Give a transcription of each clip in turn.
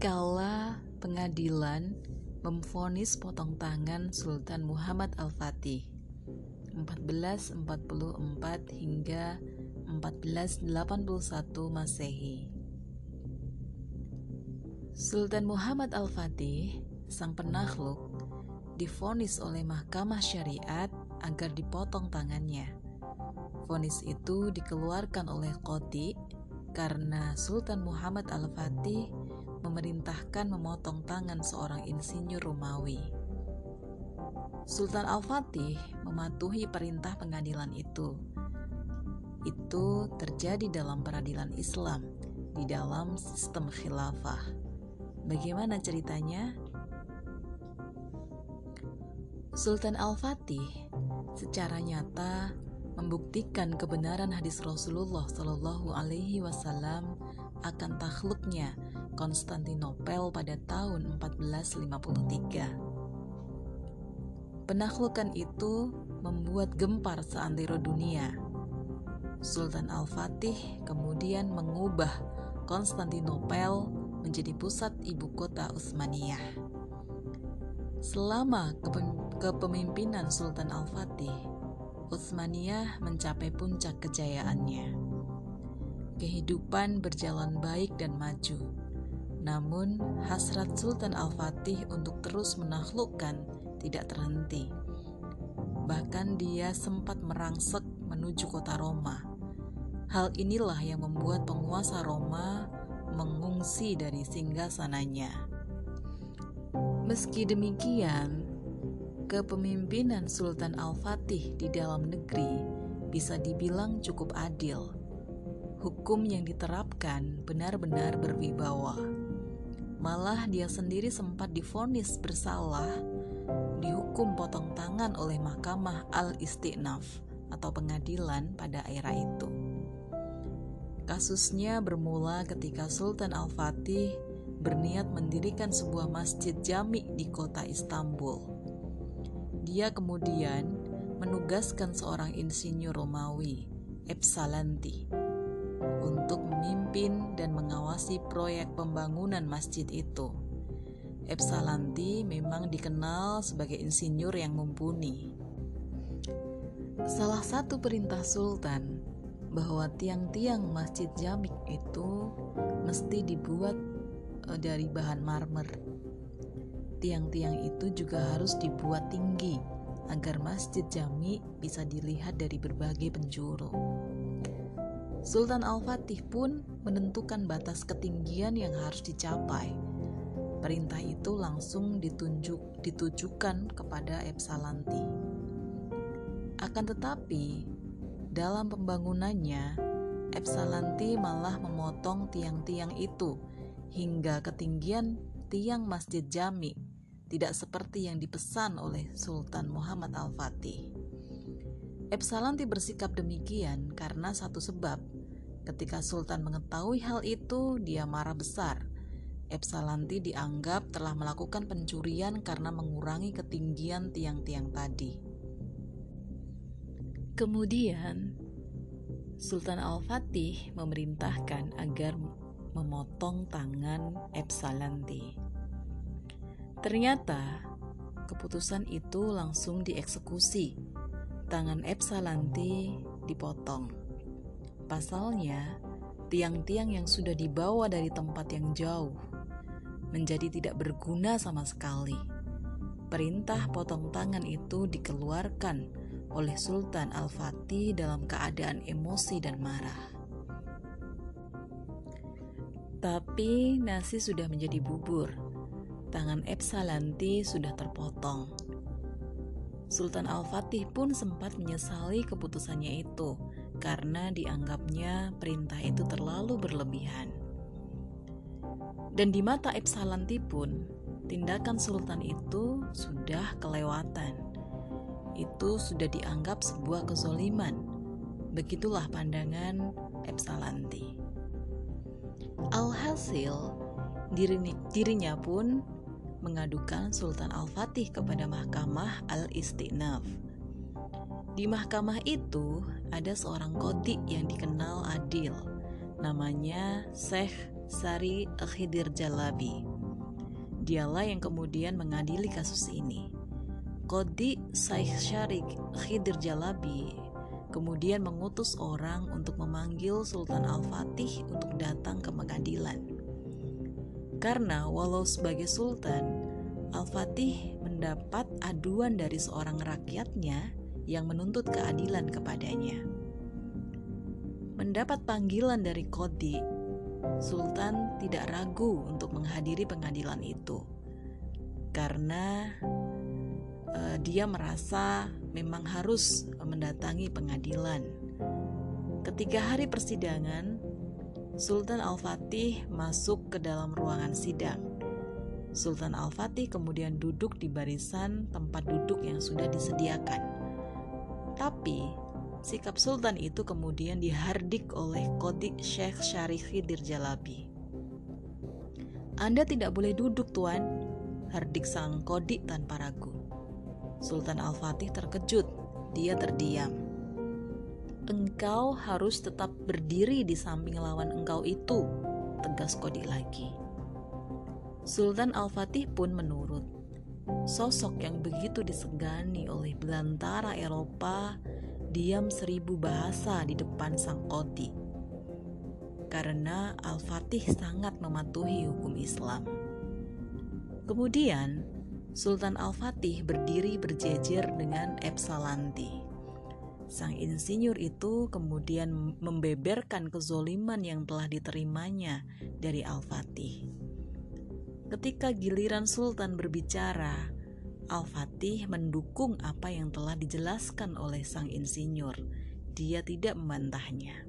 Kala pengadilan memvonis potong tangan Sultan Muhammad Al-Fatih 1444 hingga 1481 Masehi. Sultan Muhammad Al-Fatih, sang penakluk, difonis oleh Mahkamah Syariat agar dipotong tangannya. Vonis itu dikeluarkan oleh Qoti karena Sultan Muhammad Al-Fatih memerintahkan memotong tangan seorang insinyur Romawi. Sultan Al-Fatih mematuhi perintah pengadilan itu. Itu terjadi dalam peradilan Islam di dalam sistem khilafah. Bagaimana ceritanya? Sultan Al-Fatih secara nyata membuktikan kebenaran hadis Rasulullah Shallallahu Alaihi Wasallam akan takluknya Konstantinopel pada tahun 1453. Penaklukan itu membuat gempar seantero dunia. Sultan Al-Fatih kemudian mengubah Konstantinopel menjadi pusat ibu kota Utsmaniyah. Selama kepemimpinan Sultan Al-Fatih, Utsmaniyah mencapai puncak kejayaannya. Kehidupan berjalan baik dan maju namun, hasrat Sultan Al-Fatih untuk terus menaklukkan tidak terhenti. Bahkan dia sempat merangsek menuju kota Roma. Hal inilah yang membuat penguasa Roma mengungsi dari singgasananya. Meski demikian, kepemimpinan Sultan Al-Fatih di dalam negeri bisa dibilang cukup adil. Hukum yang diterapkan benar-benar berwibawa. Malah dia sendiri sempat difonis bersalah, dihukum potong tangan oleh Mahkamah Al-Istinaf atau pengadilan pada era itu. Kasusnya bermula ketika Sultan Al-Fatih berniat mendirikan sebuah masjid jami di kota Istanbul. Dia kemudian menugaskan seorang insinyur Romawi, Epsalanti, untuk memimpin dan mengawasi proyek pembangunan masjid itu. Epsalanti memang dikenal sebagai insinyur yang mumpuni. Salah satu perintah sultan bahwa tiang-tiang masjid Jamik itu mesti dibuat eh, dari bahan marmer. Tiang-tiang itu juga harus dibuat tinggi agar masjid Jami bisa dilihat dari berbagai penjuru. Sultan Al-Fatih pun menentukan batas ketinggian yang harus dicapai. Perintah itu langsung ditunjuk, ditujukan kepada Epsalanti. Akan tetapi, dalam pembangunannya, Epsalanti malah memotong tiang-tiang itu hingga ketinggian tiang Masjid Jami tidak seperti yang dipesan oleh Sultan Muhammad Al-Fatih. Epsalanti bersikap demikian karena satu sebab. Ketika Sultan mengetahui hal itu, dia marah besar. Epsalanti dianggap telah melakukan pencurian karena mengurangi ketinggian tiang-tiang tadi. Kemudian, Sultan Al-Fatih memerintahkan agar memotong tangan Epsalanti. Ternyata, keputusan itu langsung dieksekusi tangan Epsalanti dipotong. Pasalnya, tiang-tiang yang sudah dibawa dari tempat yang jauh menjadi tidak berguna sama sekali. Perintah potong tangan itu dikeluarkan oleh Sultan Al-Fatih dalam keadaan emosi dan marah. Tapi nasi sudah menjadi bubur. Tangan Epsalanti sudah terpotong Sultan Al-Fatih pun sempat menyesali keputusannya itu karena dianggapnya perintah itu terlalu berlebihan. Dan di mata Epsalanti pun, tindakan Sultan itu sudah kelewatan. Itu sudah dianggap sebuah kezoliman. Begitulah pandangan Epsalanti. Alhasil, dirinya, dirinya pun mengadukan Sultan Al-Fatih kepada Mahkamah Al-Istinaf. Di mahkamah itu ada seorang kodi yang dikenal adil, namanya Syekh Sari Khidir Jalabi. Dialah yang kemudian mengadili kasus ini. Kodi Saih Syarik Khidir Jalabi kemudian mengutus orang untuk memanggil Sultan Al-Fatih untuk datang ke pengadilan. Karena walau sebagai sultan, Al-Fatih mendapat aduan dari seorang rakyatnya yang menuntut keadilan kepadanya. Mendapat panggilan dari Kodi, Sultan tidak ragu untuk menghadiri pengadilan itu karena uh, dia merasa memang harus mendatangi pengadilan. Ketika hari persidangan, Sultan Al-Fatih masuk ke dalam ruangan sidang. Sultan Al-Fatih kemudian duduk di barisan tempat duduk yang sudah disediakan. Tapi, sikap Sultan itu kemudian dihardik oleh Kodik Syekh Khidir Jalabi. Anda tidak boleh duduk, Tuan, hardik sang Kodik tanpa ragu. Sultan Al-Fatih terkejut. Dia terdiam. Engkau harus tetap berdiri di samping lawan engkau itu, tegas Kodi lagi. Sultan Al-Fatih pun menurut. Sosok yang begitu disegani oleh belantara Eropa diam seribu bahasa di depan sang Kodi. Karena Al-Fatih sangat mematuhi hukum Islam. Kemudian, Sultan Al-Fatih berdiri berjejer dengan Epsalanti. Sang insinyur itu kemudian membeberkan kezoliman yang telah diterimanya dari Al-Fatih. Ketika giliran Sultan berbicara, Al-Fatih mendukung apa yang telah dijelaskan oleh sang insinyur. Dia tidak membantahnya.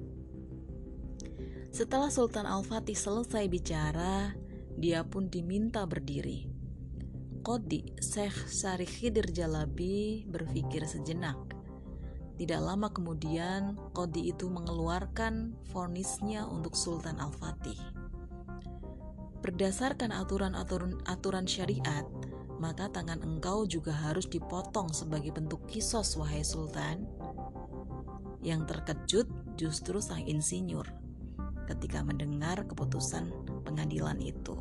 Setelah Sultan Al-Fatih selesai bicara, dia pun diminta berdiri. Kodi Syekh Syarif Khidir Jalabi berpikir sejenak. Tidak lama kemudian, Kodi itu mengeluarkan vonisnya untuk Sultan Al-Fatih. Berdasarkan aturan-aturan aturan syariat, maka tangan engkau juga harus dipotong sebagai bentuk kisos, wahai Sultan. Yang terkejut justru sang insinyur ketika mendengar keputusan pengadilan itu.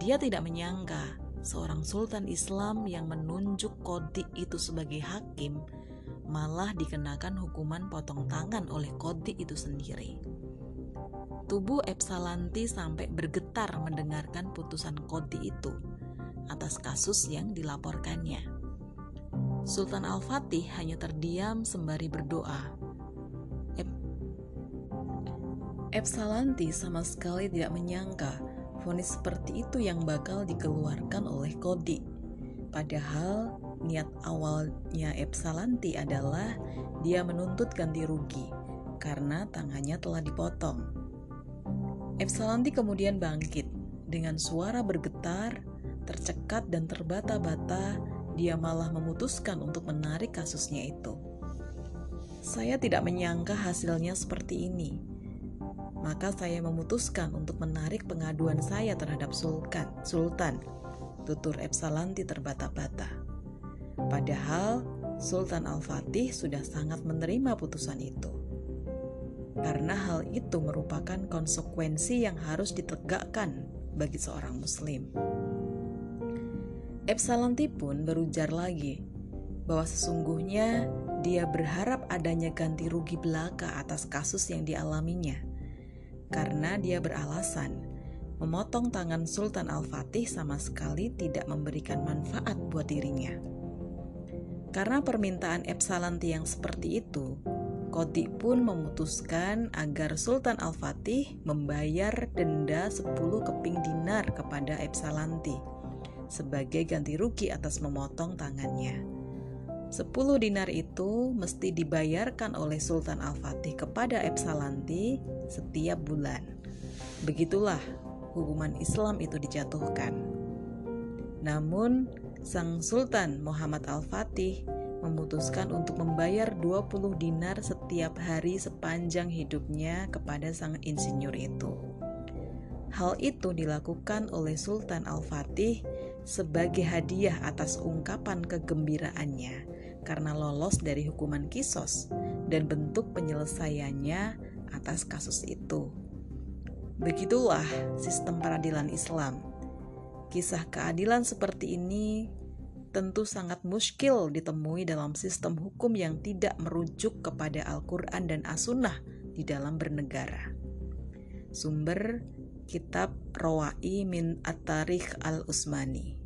Dia tidak menyangka seorang sultan Islam yang menunjuk Kodi itu sebagai hakim malah dikenakan hukuman potong tangan oleh Kodi itu sendiri. Tubuh Epsalanti sampai bergetar mendengarkan putusan Kodi itu atas kasus yang dilaporkannya. Sultan Al-Fatih hanya terdiam sembari berdoa. Ep Epsalanti sama sekali tidak menyangka vonis seperti itu yang bakal dikeluarkan oleh Kodi. Padahal niat awalnya Epsalanti adalah dia menuntut ganti rugi karena tangannya telah dipotong. Epsalanti kemudian bangkit dengan suara bergetar, tercekat dan terbata-bata, dia malah memutuskan untuk menarik kasusnya itu. Saya tidak menyangka hasilnya seperti ini maka saya memutuskan untuk menarik pengaduan saya terhadap Sultan. Sultan, tutur Epsalanti terbata-bata. Padahal Sultan Al-Fatih sudah sangat menerima putusan itu. Karena hal itu merupakan konsekuensi yang harus ditegakkan bagi seorang muslim. Epsalanti pun berujar lagi bahwa sesungguhnya dia berharap adanya ganti rugi belaka atas kasus yang dialaminya karena dia beralasan memotong tangan Sultan Al-Fatih sama sekali tidak memberikan manfaat buat dirinya. Karena permintaan Epsalanti yang seperti itu, Koti pun memutuskan agar Sultan Al-Fatih membayar denda 10 keping dinar kepada Epsalanti sebagai ganti rugi atas memotong tangannya. 10 dinar itu mesti dibayarkan oleh Sultan Al-Fatih kepada Epsalanti setiap bulan. Begitulah hukuman Islam itu dijatuhkan. Namun, sang Sultan Muhammad Al-Fatih memutuskan untuk membayar 20 dinar setiap hari sepanjang hidupnya kepada sang insinyur itu. Hal itu dilakukan oleh Sultan Al-Fatih sebagai hadiah atas ungkapan kegembiraannya karena lolos dari hukuman kisos dan bentuk penyelesaiannya atas kasus itu. Begitulah sistem peradilan Islam. Kisah keadilan seperti ini tentu sangat muskil ditemui dalam sistem hukum yang tidak merujuk kepada Al-Quran dan As-Sunnah di dalam bernegara. Sumber Kitab Rawai min At-Tarikh Al-Usmani